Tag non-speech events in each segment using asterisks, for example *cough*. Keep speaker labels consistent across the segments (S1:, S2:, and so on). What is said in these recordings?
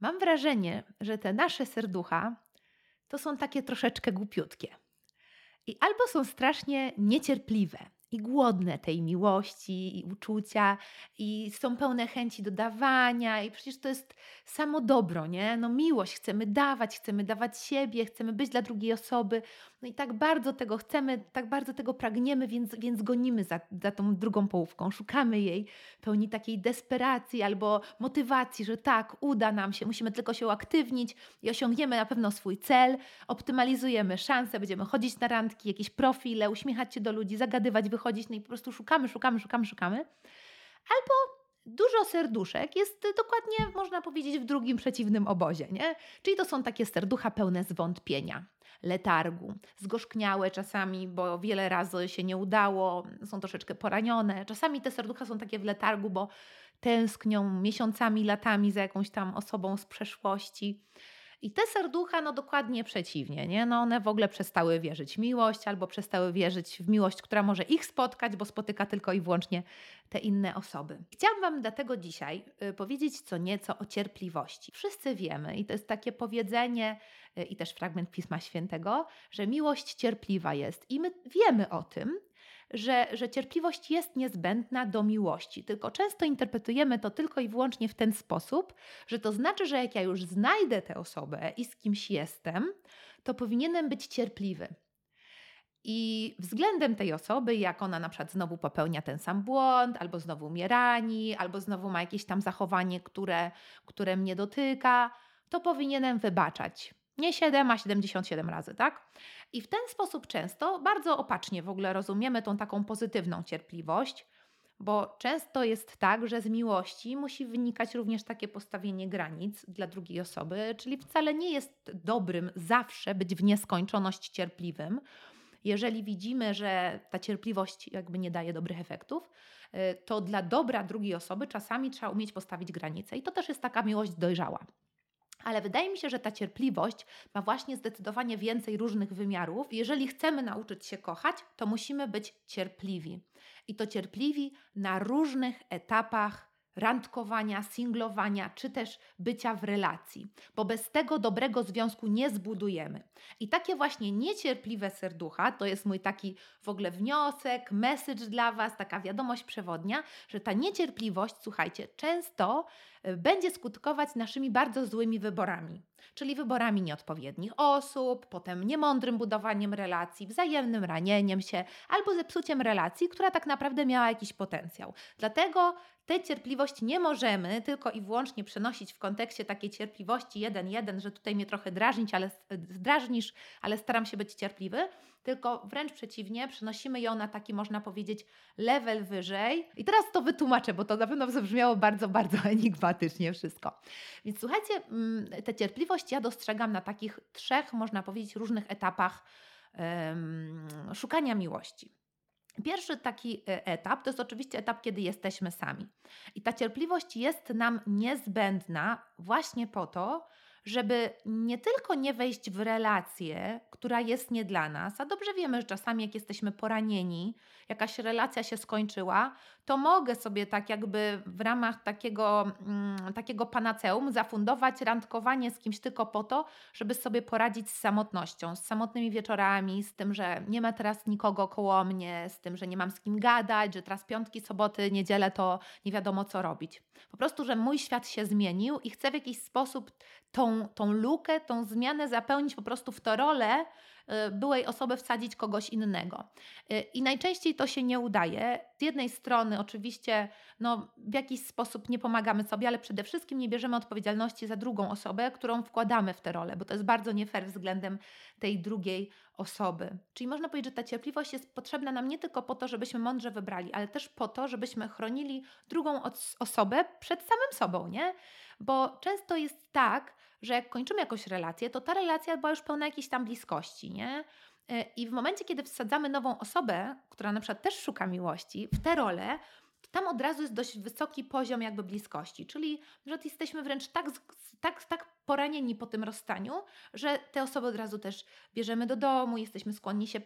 S1: Mam wrażenie, że te nasze serducha to są takie troszeczkę głupiutkie. I albo są strasznie niecierpliwe, i głodne tej miłości i uczucia i są pełne chęci do dawania i przecież to jest samo dobro, nie? No miłość, chcemy dawać, chcemy dawać siebie, chcemy być dla drugiej osoby, no i tak bardzo tego chcemy, tak bardzo tego pragniemy, więc, więc gonimy za, za tą drugą połówką, szukamy jej pełni takiej desperacji albo motywacji, że tak, uda nam się, musimy tylko się uaktywnić i osiągniemy na pewno swój cel, optymalizujemy szanse, będziemy chodzić na randki, jakieś profile, uśmiechać się do ludzi, zagadywać, wychodzić, no i po prostu szukamy, szukamy, szukamy, szukamy. Albo dużo serduszek jest dokładnie, można powiedzieć, w drugim przeciwnym obozie, nie? Czyli to są takie serducha pełne zwątpienia, letargu, zgorzkniałe czasami, bo wiele razy się nie udało, są troszeczkę poranione. Czasami te serducha są takie w letargu, bo tęsknią miesiącami, latami za jakąś tam osobą z przeszłości. I te serducha, no dokładnie przeciwnie, nie? No one w ogóle przestały wierzyć w miłość albo przestały wierzyć w miłość, która może ich spotkać, bo spotyka tylko i wyłącznie te inne osoby. Chciałam Wam dlatego dzisiaj y, powiedzieć co nieco o cierpliwości. Wszyscy wiemy, i to jest takie powiedzenie, y, i też fragment Pisma Świętego, że miłość cierpliwa jest. I my wiemy o tym, że, że cierpliwość jest niezbędna do miłości, tylko często interpretujemy to tylko i wyłącznie w ten sposób, że to znaczy, że jak ja już znajdę tę osobę i z kimś jestem, to powinienem być cierpliwy. I względem tej osoby, jak ona na przykład znowu popełnia ten sam błąd, albo znowu mnie rani, albo znowu ma jakieś tam zachowanie, które, które mnie dotyka, to powinienem wybaczać. Nie 7, a 77 razy, tak? I w ten sposób często bardzo opacznie w ogóle rozumiemy tą taką pozytywną cierpliwość, bo często jest tak, że z miłości musi wynikać również takie postawienie granic dla drugiej osoby, czyli wcale nie jest dobrym zawsze być w nieskończoność cierpliwym. Jeżeli widzimy, że ta cierpliwość jakby nie daje dobrych efektów, y, to dla dobra drugiej osoby czasami trzeba umieć postawić granice. I to też jest taka miłość dojrzała. Ale wydaje mi się, że ta cierpliwość ma właśnie zdecydowanie więcej różnych wymiarów. Jeżeli chcemy nauczyć się kochać, to musimy być cierpliwi. I to cierpliwi na różnych etapach randkowania, singlowania, czy też bycia w relacji, bo bez tego dobrego związku nie zbudujemy. I takie właśnie niecierpliwe serducha to jest mój taki w ogóle wniosek, message dla Was, taka wiadomość przewodnia, że ta niecierpliwość, słuchajcie, często będzie skutkować naszymi bardzo złymi wyborami, czyli wyborami nieodpowiednich osób, potem niemądrym budowaniem relacji, wzajemnym ranieniem się albo zepsuciem relacji, która tak naprawdę miała jakiś potencjał. Dlatego tę cierpliwość nie możemy tylko i wyłącznie przenosić w kontekście takiej cierpliwości jeden jeden, że tutaj mnie trochę drażnić, ale drażnisz, ale staram się być cierpliwy, tylko wręcz przeciwnie, przenosimy ją na taki, można powiedzieć, level wyżej. I teraz to wytłumaczę, bo to na pewno zabrzmiało bardzo, bardzo *laughs* enigmatycznie wszystko. Więc słuchajcie, mm, tę cierpliwość ja dostrzegam na takich trzech, można powiedzieć, różnych etapach szukania miłości. Pierwszy taki e, etap to jest oczywiście etap, kiedy jesteśmy sami. I ta cierpliwość jest nam niezbędna właśnie po to, żeby nie tylko nie wejść w relację, która jest nie dla nas, a dobrze wiemy, że czasami jak jesteśmy poranieni, jakaś relacja się skończyła, to mogę sobie tak jakby w ramach takiego, mm, takiego panaceum zafundować randkowanie z kimś tylko po to, żeby sobie poradzić z samotnością, z samotnymi wieczorami, z tym, że nie ma teraz nikogo koło mnie, z tym, że nie mam z kim gadać, że teraz piątki, soboty, niedzielę to nie wiadomo co robić. Po prostu, że mój świat się zmienił i chcę w jakiś sposób tą, tą lukę, tą zmianę zapełnić po prostu w to rolę, byłej osoby wsadzić kogoś innego. Y, I najczęściej to się nie udaje. Z jednej strony oczywiście no, w jakiś sposób nie pomagamy sobie, ale przede wszystkim nie bierzemy odpowiedzialności za drugą osobę, którą wkładamy w tę rolę, bo to jest bardzo nie fair względem tej drugiej osoby. Czyli można powiedzieć, że ta cierpliwość jest potrzebna nam nie tylko po to, żebyśmy mądrze wybrali, ale też po to, żebyśmy chronili drugą osobę przed samym sobą, nie? Bo często jest tak, że jak kończymy jakąś relację, to ta relacja była już pełna jakiejś tam bliskości, nie? E, I w momencie, kiedy wsadzamy nową osobę, która na przykład też szuka miłości, w tę rolę, to tam od razu jest dość wysoki poziom jakby bliskości, czyli że jesteśmy wręcz tak, tak, tak poranieni po tym rozstaniu, że te osoby od razu też bierzemy do domu, jesteśmy skłonni się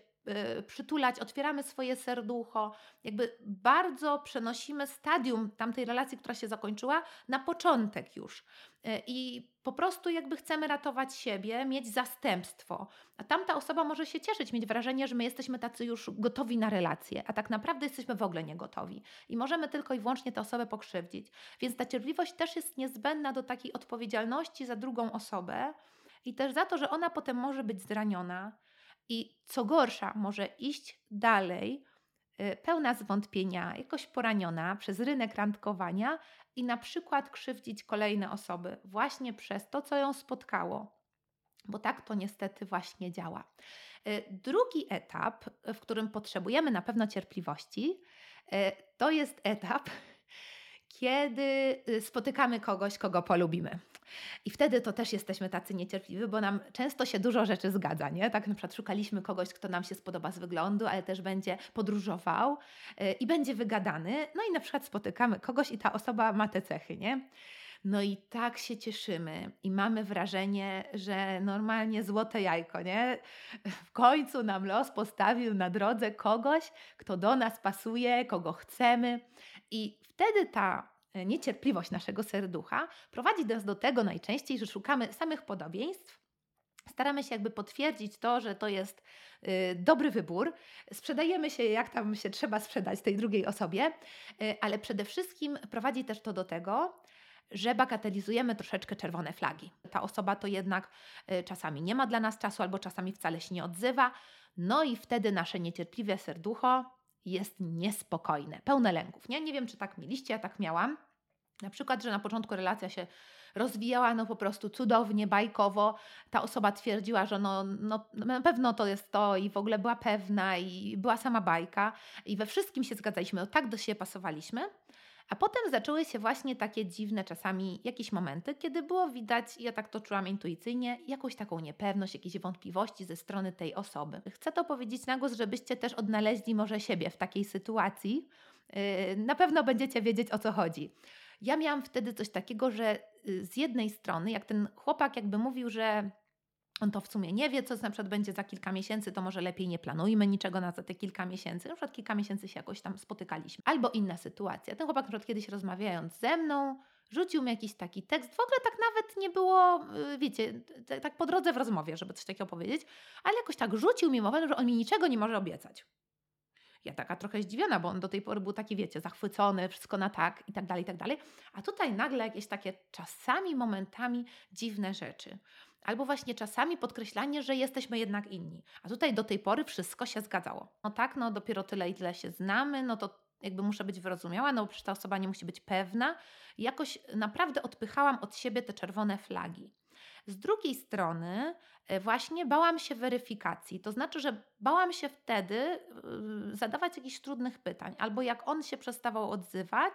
S1: przytulać, otwieramy swoje serducho, jakby bardzo przenosimy stadium tamtej relacji, która się zakończyła, na początek już. Y, I po prostu jakby chcemy ratować siebie, mieć zastępstwo. A tamta osoba może się cieszyć, mieć wrażenie, że my jesteśmy tacy już gotowi na relacje, a tak naprawdę jesteśmy w ogóle nie gotowi. I możemy tylko i wyłącznie tę osobę pokrzywdzić. Więc ta cierpliwość też jest niezbędna do takiej odpowiedzialności za drugą osobę i też za to, że ona potem może być zraniona, i co gorsza, może iść dalej, y, pełna zwątpienia, jakoś poraniona przez rynek randkowania i na przykład krzywdzić kolejne osoby właśnie przez to, co ją spotkało. Bo tak to niestety właśnie działa. Y, drugi etap, w którym potrzebujemy na pewno cierpliwości, y, to jest etap, kiedy spotykamy kogoś, kogo polubimy. I wtedy to też jesteśmy tacy niecierpliwi, bo nam często się dużo rzeczy zgadza, nie? Tak na przykład szukaliśmy kogoś, kto nam się spodoba z wyglądu, ale też będzie podróżował yy, i będzie wygadany. No i na przykład spotykamy kogoś i ta osoba ma te cechy, nie? No i tak się cieszymy i mamy wrażenie, że normalnie złote jajko, nie? W końcu nam los postawił na drodze kogoś, kto do nas pasuje, kogo chcemy. I wtedy ta E, niecierpliwość naszego serducha prowadzi nas do tego najczęściej, że szukamy samych podobieństw. Staramy się jakby potwierdzić to, że to jest y, dobry wybór. Sprzedajemy się, jak tam się trzeba sprzedać tej drugiej osobie, y, ale przede wszystkim prowadzi też to do tego, że bagatelizujemy troszeczkę czerwone flagi. Ta osoba to jednak y, czasami nie ma dla nas czasu, albo czasami wcale się nie odzywa. No i wtedy nasze niecierpliwe serducho jest niespokojne, pełne lęków. Nie, nie wiem, czy tak mieliście, ja tak miałam. Na przykład, że na początku relacja się rozwijała no po prostu cudownie, bajkowo. Ta osoba twierdziła, że no, no, na pewno to jest to i w ogóle była pewna i była sama bajka i we wszystkim się zgadzaliśmy, no tak do siebie pasowaliśmy. A potem zaczęły się właśnie takie dziwne czasami jakieś momenty, kiedy było widać, ja tak to czułam intuicyjnie, jakąś taką niepewność, jakieś wątpliwości ze strony tej osoby. Chcę to powiedzieć na głos, żebyście też odnaleźli może siebie w takiej sytuacji. Yy, na pewno będziecie wiedzieć o co chodzi. Ja miałam wtedy coś takiego, że y, z jednej strony, jak ten chłopak jakby mówił, że on to w sumie nie wie, co na przykład będzie za kilka miesięcy, to może lepiej nie planujmy niczego na te kilka miesięcy. Na przykład kilka miesięcy się jakoś tam spotykaliśmy. Albo inna sytuacja. Ten chłopak na przykład kiedyś rozmawiając ze mną, rzucił mi jakiś taki tekst. W ogóle tak nawet nie było, y, wiecie, tak po drodze w rozmowie, żeby coś takiego powiedzieć, ale jakoś tak rzucił mi mowę, że on mi niczego nie może obiecać. Ja taka trochę zdziwiona, bo on do tej pory był taki, wiecie, zachwycony, wszystko na tak i tak dalej, i tak dalej. A tutaj nagle jakieś takie czasami, momentami dziwne rzeczy. Albo właśnie czasami podkreślanie, że jesteśmy jednak inni. A tutaj do tej pory wszystko się zgadzało. No tak, no dopiero tyle i tyle się znamy, no to jakby muszę być wyrozumiała, no przecież ta osoba nie musi być pewna. Jakoś naprawdę odpychałam od siebie te czerwone flagi. Z drugiej strony, e, właśnie bałam się weryfikacji. To znaczy, że bałam się wtedy y, zadawać jakichś trudnych pytań, albo jak on się przestawał odzywać,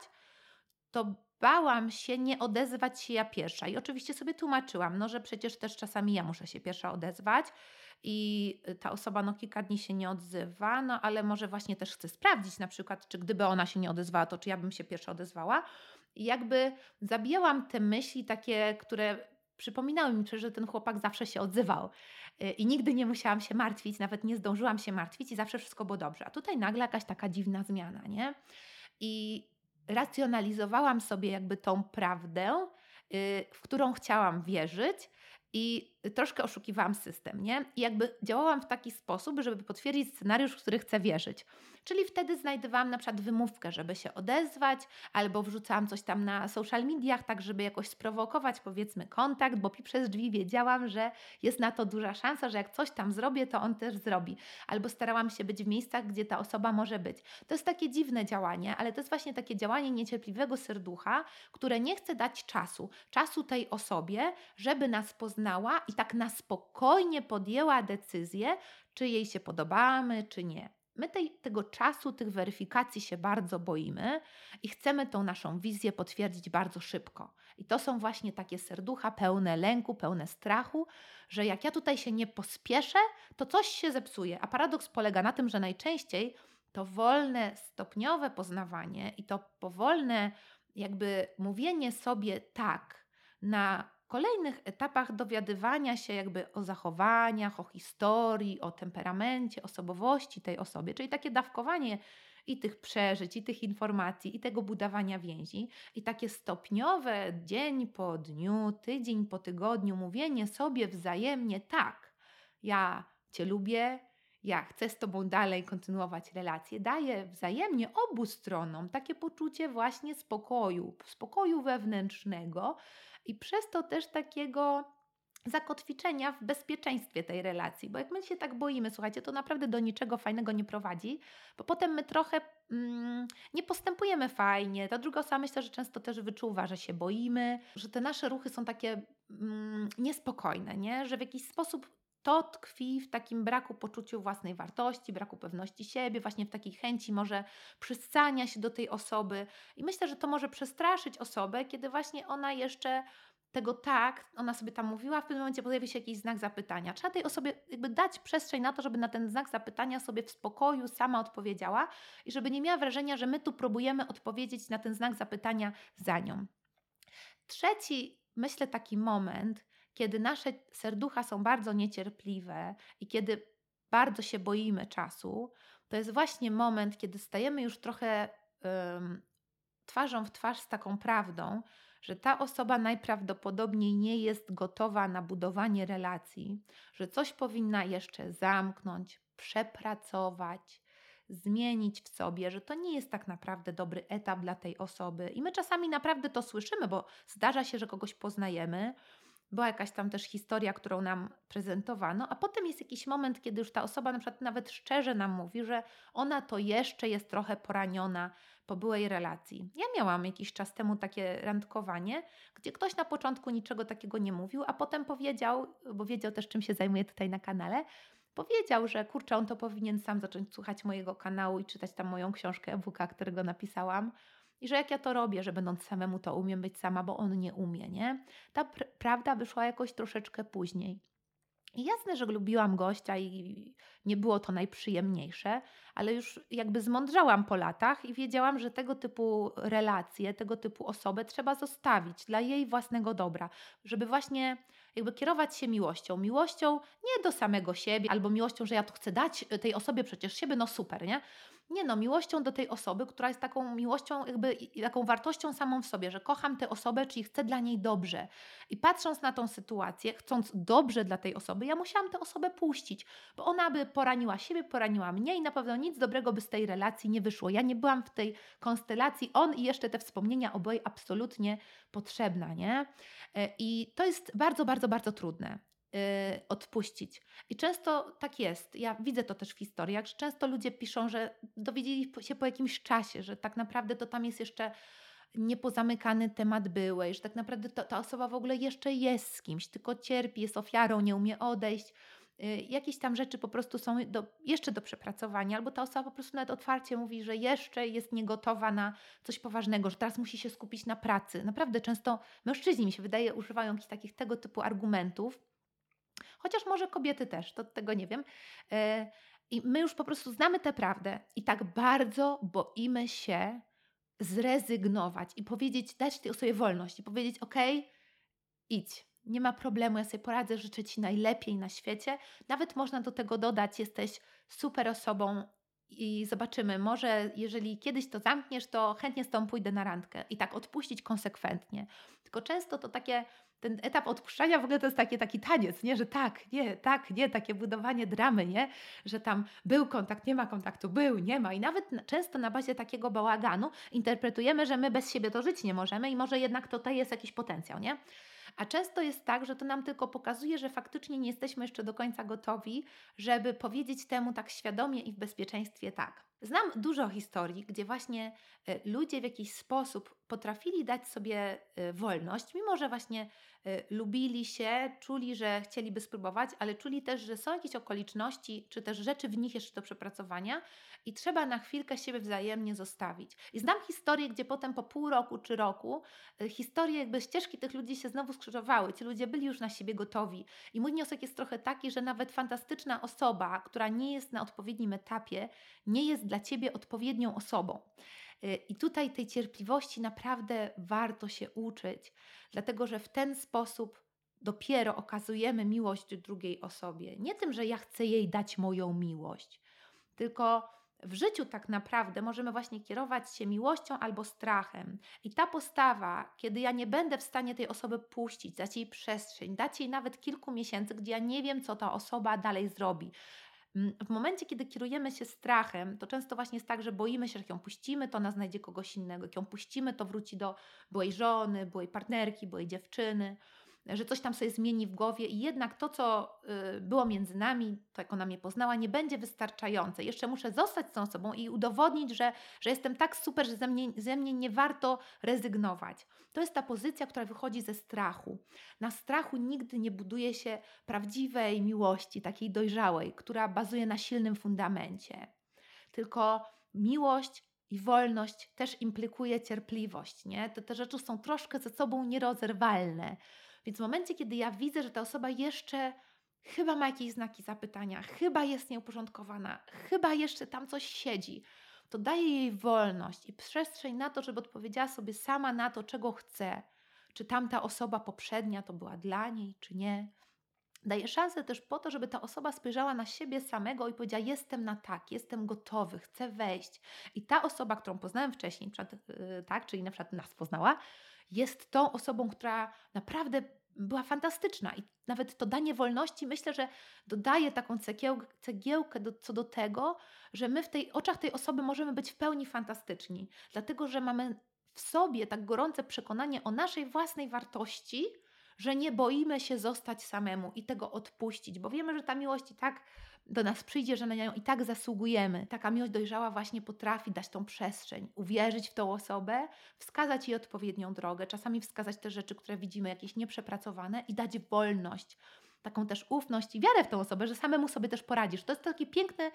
S1: to bałam się nie odezwać się ja pierwsza. I oczywiście sobie tłumaczyłam, no, że przecież też czasami ja muszę się pierwsza odezwać i ta osoba no kilka dni się nie odzywa, no ale może właśnie też chcę sprawdzić na przykład, czy gdyby ona się nie odezwała, to czy ja bym się pierwsza odezwała. I jakby zabijałam te myśli takie, które przypominały mi, że ten chłopak zawsze się odzywał y, i nigdy nie musiałam się martwić, nawet nie zdążyłam się martwić i zawsze wszystko było dobrze. A tutaj nagle jakaś taka dziwna zmiana, nie? I racjonalizowałam sobie jakby tą prawdę, y, w którą chciałam wierzyć i troszkę oszukiwałam system, nie? I jakby działałam w taki sposób, żeby potwierdzić scenariusz, w który chcę wierzyć. Czyli wtedy znajdowałam na przykład wymówkę, żeby się odezwać, albo wrzucałam coś tam na social mediach, tak żeby jakoś sprowokować powiedzmy kontakt, bo przez drzwi wiedziałam, że jest na to duża szansa, że jak coś tam zrobię, to on też zrobi. Albo starałam się być w miejscach, gdzie ta osoba może być. To jest takie dziwne działanie, ale to jest właśnie takie działanie niecierpliwego serducha, które nie chce dać czasu, czasu tej osobie, żeby nas poznała i tak na spokojnie podjęła decyzję, czy jej się podobamy, czy nie. My tej, tego czasu, tych weryfikacji się bardzo boimy i chcemy tą naszą wizję potwierdzić bardzo szybko. I to są właśnie takie serducha pełne lęku, pełne strachu, że jak ja tutaj się nie pospieszę, to coś się zepsuje. A paradoks polega na tym, że najczęściej to wolne, stopniowe poznawanie i to powolne, jakby mówienie sobie tak na kolejnych etapach dowiadywania się jakby o zachowaniach, o historii, o temperamencie, osobowości tej osoby, czyli takie dawkowanie i tych przeżyć, i tych informacji, i tego budowania więzi, i takie stopniowe dzień po dniu, tydzień po tygodniu mówienie sobie wzajemnie tak, ja Cię lubię, ja chcę z Tobą dalej kontynuować relacje, daje wzajemnie obu stronom takie poczucie właśnie spokoju, spokoju wewnętrznego i przez to też takiego zakotwiczenia w bezpieczeństwie tej relacji, bo jak my się tak boimy, słuchajcie, to naprawdę do niczego fajnego nie prowadzi, bo potem my trochę mm, nie postępujemy fajnie. Ta druga osoba myślę, że często też wyczuwa, że się boimy, że te nasze ruchy są takie mm, niespokojne, nie? że w jakiś sposób to tkwi w takim braku poczuciu własnej wartości, braku pewności siebie, właśnie w takiej chęci może przystania się do tej osoby. I myślę, że to może przestraszyć osobę, kiedy właśnie ona jeszcze tego tak, ona sobie tam mówiła, w pewnym momencie pojawi się jakiś znak zapytania. Trzeba tej osobie jakby dać przestrzeń na to, żeby na ten znak zapytania sobie w spokoju sama odpowiedziała i żeby nie miała wrażenia, że my tu próbujemy odpowiedzieć na ten znak zapytania za nią. Trzeci, myślę, taki moment, kiedy nasze serducha są bardzo niecierpliwe i kiedy bardzo się boimy czasu, to jest właśnie moment, kiedy stajemy już trochę um, twarzą w twarz z taką prawdą, że ta osoba najprawdopodobniej nie jest gotowa na budowanie relacji, że coś powinna jeszcze zamknąć, przepracować, zmienić w sobie, że to nie jest tak naprawdę dobry etap dla tej osoby. I my czasami naprawdę to słyszymy, bo zdarza się, że kogoś poznajemy, była jakaś tam też historia, którą nam prezentowano, a potem jest jakiś moment, kiedy już ta osoba na przykład nawet szczerze nam mówi, że ona to jeszcze jest trochę poraniona po byłej relacji. Ja miałam jakiś czas temu takie randkowanie, gdzie ktoś na początku niczego takiego nie mówił, a potem powiedział, bo wiedział też czym się zajmuje tutaj na kanale, powiedział, że kurczę, on to powinien sam zacząć słuchać mojego kanału i czytać tam moją książkę e-booka, którego napisałam i że jak ja to robię, że będąc samemu to umiem być sama, bo on nie umie, nie? Ta pr prawda wyszła jakoś troszeczkę później. I jasne, że lubiłam gościa i nie było to najprzyjemniejsze, ale już jakby zmądrzałam po latach i wiedziałam, że tego typu relacje, tego typu osobę trzeba zostawić dla jej własnego dobra, żeby właśnie jakby kierować się miłością. Miłością nie do samego siebie, albo miłością, że ja to chcę dać tej osobie przecież siebie, no super, nie? Nie no, miłością do tej osoby, która jest taką miłością, jakby taką wartością samą w sobie, że kocham tę osobę, czyli chcę dla niej dobrze. I patrząc na tą sytuację, chcąc dobrze dla tej osoby, ja musiałam tę osobę puścić, bo ona by poraniła siebie, poraniła mnie i na pewno nic dobrego by z tej relacji nie wyszło. Ja nie byłam w tej konstelacji, on i jeszcze te wspomnienia oboje absolutnie potrzebna, nie? E, I to jest bardzo, bardzo, bardzo trudne. Y, odpuścić. I często tak jest. Ja widzę to też w historiach, że często ludzie piszą, że dowiedzieli się po jakimś czasie, że tak naprawdę to tam jest jeszcze niepozamykany temat byłej, że tak naprawdę to, ta osoba w ogóle jeszcze jest z kimś, tylko cierpi, jest ofiarą, nie umie odejść. Y, jakieś tam rzeczy po prostu są do, jeszcze do przepracowania, albo ta osoba po prostu nawet otwarcie mówi, że jeszcze jest niegotowa na coś poważnego, że teraz musi się skupić na pracy. Naprawdę często mężczyźni, mi się wydaje, używają jakichś takich tego typu argumentów, Chociaż może kobiety też, to tego nie wiem. E, I my już po prostu znamy tę prawdę i tak bardzo boimy się zrezygnować i powiedzieć, dać tej osobie wolność i powiedzieć: OK, idź, nie ma problemu, ja sobie poradzę, życzę Ci najlepiej na świecie. Nawet można do tego dodać, jesteś super osobą i zobaczymy, może jeżeli kiedyś to zamkniesz, to chętnie z Tobą pójdę na randkę i tak odpuścić konsekwentnie. Tylko często to takie ten etap odpuszczania w ogóle to jest taki, taki taniec, nie? że tak, nie, tak, nie, takie budowanie dramy, nie? że tam był kontakt, nie ma kontaktu, był, nie ma i nawet często na bazie takiego bałaganu interpretujemy, że my bez siebie to żyć nie możemy i może jednak tutaj jest jakiś potencjał, nie? A często jest tak, że to nam tylko pokazuje, że faktycznie nie jesteśmy jeszcze do końca gotowi, żeby powiedzieć temu tak świadomie i w bezpieczeństwie tak. Znam dużo historii, gdzie właśnie e, ludzie w jakiś sposób potrafili dać sobie e, wolność, mimo że właśnie e, lubili się, czuli, że chcieliby spróbować, ale czuli też, że są jakieś okoliczności, czy też rzeczy w nich jeszcze do przepracowania i trzeba na chwilkę siebie wzajemnie zostawić. I znam historie, gdzie potem po pół roku czy roku historie, jakby ścieżki tych ludzi się znowu skrzyżowały. Ci ludzie byli już na siebie gotowi. I mój wniosek jest trochę taki, że nawet fantastyczna osoba, która nie jest na odpowiednim etapie, nie jest dla ciebie odpowiednią osobą. Y, I tutaj tej cierpliwości naprawdę warto się uczyć, dlatego że w ten sposób dopiero okazujemy miłość drugiej osobie. Nie tym, że ja chcę jej dać moją miłość, tylko w życiu tak naprawdę możemy właśnie kierować się miłością albo strachem. I ta postawa, kiedy ja nie będę w stanie tej osoby puścić, dać jej przestrzeń, dać jej nawet kilku miesięcy, gdzie ja nie wiem, co ta osoba dalej zrobi. Mm, w momencie, kiedy kierujemy się strachem, to często właśnie jest tak, że boimy się, że jak ją puścimy, to ona znajdzie kogoś innego. Jak ją puścimy, to wróci do byłej żony, byłej partnerki, byłej dziewczyny że coś tam sobie zmieni w głowie i jednak to, co y, było między nami, to jak ona mnie poznała, nie będzie wystarczające. Jeszcze muszę zostać z tą osobą i udowodnić, że, że jestem tak super, że ze mnie, ze mnie nie warto rezygnować. To jest ta pozycja, która wychodzi ze strachu. Na strachu nigdy nie buduje się prawdziwej miłości, takiej dojrzałej, która bazuje na silnym fundamencie. Tylko miłość i wolność też implikuje cierpliwość, nie? To te rzeczy są troszkę ze sobą nierozerwalne. Więc w momencie, kiedy ja widzę, że ta osoba jeszcze chyba ma jakieś znaki zapytania, chyba jest nieuporządkowana, chyba jeszcze tam coś siedzi, to daję jej wolność i przestrzeń na to, żeby odpowiedziała sobie sama na to, czego chce. Czy tamta osoba poprzednia to była dla niej, czy nie. Daję szansę też po to, żeby ta osoba spojrzała na siebie samego i powiedziała: Jestem na tak, jestem gotowy, chcę wejść. I ta osoba, którą poznałem wcześniej, przykład, yy, tak, czyli na przykład nas poznała, jest tą osobą, która naprawdę była fantastyczna. I nawet to danie wolności myślę, że dodaje taką cegiełkę, do, co do tego, że my w tej oczach tej osoby możemy być w pełni fantastyczni, dlatego że mamy w sobie tak gorące przekonanie o naszej własnej wartości, że nie boimy się zostać samemu i tego odpuścić, bo wiemy, że ta miłość i tak do nas przyjdzie, że na nią i tak zasługujemy. Taka miłość dojrzała właśnie potrafi dać tą przestrzeń, uwierzyć w tą osobę, wskazać jej odpowiednią drogę, czasami wskazać te rzeczy, które widzimy jakieś nieprzepracowane i dać wolność, taką też ufność i wiarę w tą osobę, że samemu sobie też poradzisz. To jest taki piękny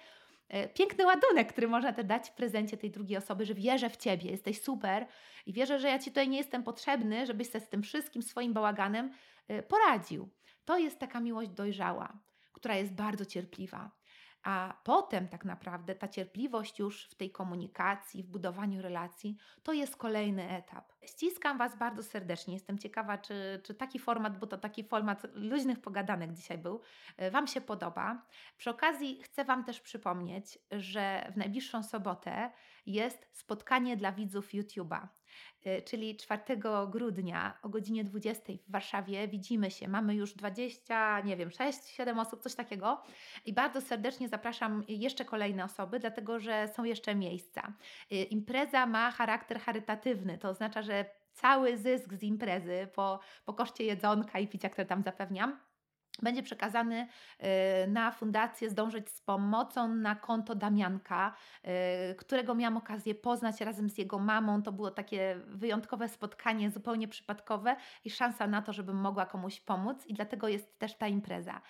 S1: piękny ładunek, który można też dać w prezencie tej drugiej osoby, że wierzę w Ciebie, jesteś super i wierzę, że ja Ci tutaj nie jestem potrzebny, żebyś się z tym wszystkim swoim bałaganem e, poradził. To jest taka miłość dojrzała która jest bardzo cierpliwa. A potem tak naprawdę ta cierpliwość już w tej komunikacji, w budowaniu relacji, to jest kolejny etap. Ściskam Was bardzo serdecznie. Jestem ciekawa, czy, czy taki format, bo to taki format luźnych pogadanek dzisiaj był, e, Wam się podoba. Przy okazji chcę Wam też przypomnieć, że w najbliższą sobotę jest spotkanie dla widzów YouTube'a. Y, czyli 4 grudnia o godzinie 20 w Warszawie widzimy się. Mamy już 20, nie wiem, 6, 7 osób, coś takiego. I bardzo serdecznie zapraszam jeszcze kolejne osoby, dlatego że są jeszcze miejsca. Y, impreza ma charakter charytatywny, to oznacza, że cały zysk z imprezy po, po koszcie jedzonka i picia, które tam zapewniam, będzie przekazany y, na fundację Zdążyć z Pomocą na konto Damianka, y, którego miałam okazję poznać razem z jego mamą. To było takie wyjątkowe spotkanie, zupełnie przypadkowe i szansa na to, żebym mogła komuś pomóc, i dlatego jest też ta impreza.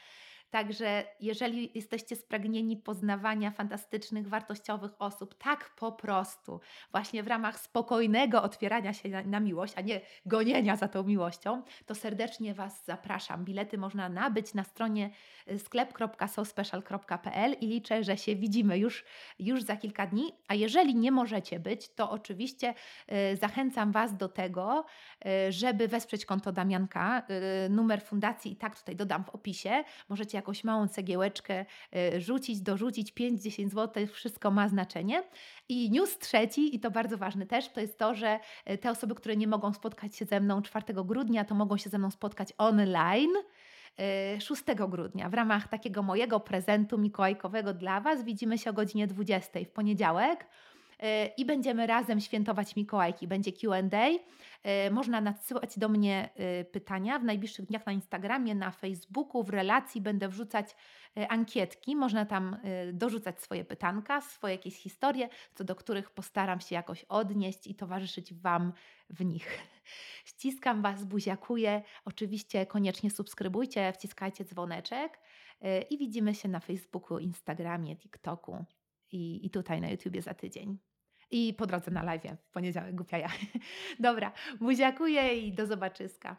S1: Także jeżeli jesteście spragnieni poznawania fantastycznych, wartościowych osób, tak po prostu, właśnie w ramach spokojnego otwierania się na, na, miłość, a nie gonienia za tą miłością, to serdecznie Was zapraszam. Bilety można nabyć na stronie y, sklep.sospecial.pl i liczę, że się widzimy już, już za kilka dni. A jeżeli nie możecie być, to oczywiście y, zachęcam Was do tego, y, żeby wesprzeć konto Damianka. Y, numer fundacji i tak tutaj dodam w opisie. Możecie jakąś małą cegiełeczkę y, rzucić, dorzucić 5-10 zł, wszystko ma znaczenie. I news trzeci, i to bardzo ważny też, to jest to, że y, te osoby, które nie mogą spotkać się ze mną 4 grudnia, to mogą się ze mną spotkać online. 6 y, grudnia w ramach takiego mojego prezentu mikołajkowego dla Was. Widzimy się o godzinie 20 w poniedziałek i będziemy razem świętować Mikołajki. Będzie QA. E, można nadsyłać do mnie e, pytania w najbliższych dniach na Instagramie, na Facebooku, w relacji będę wrzucać e, ankietki. Można tam dorzucać swoje pytanka, swoje jakieś historie, co do których postaram się jakoś odnieść i towarzyszyć Wam w nich. *laughs* Ściskam Was, buziakuję. Oczywiście koniecznie subskrybujcie, wciskajcie dzwoneczek i widzimy się na Facebooku, Instagramie, TikToku i, i tutaj na YouTubie za tydzień. I po drodze na live w poniedziałek, głupia ja. *laughs* Dobra, buziakuję i do zobaczyska.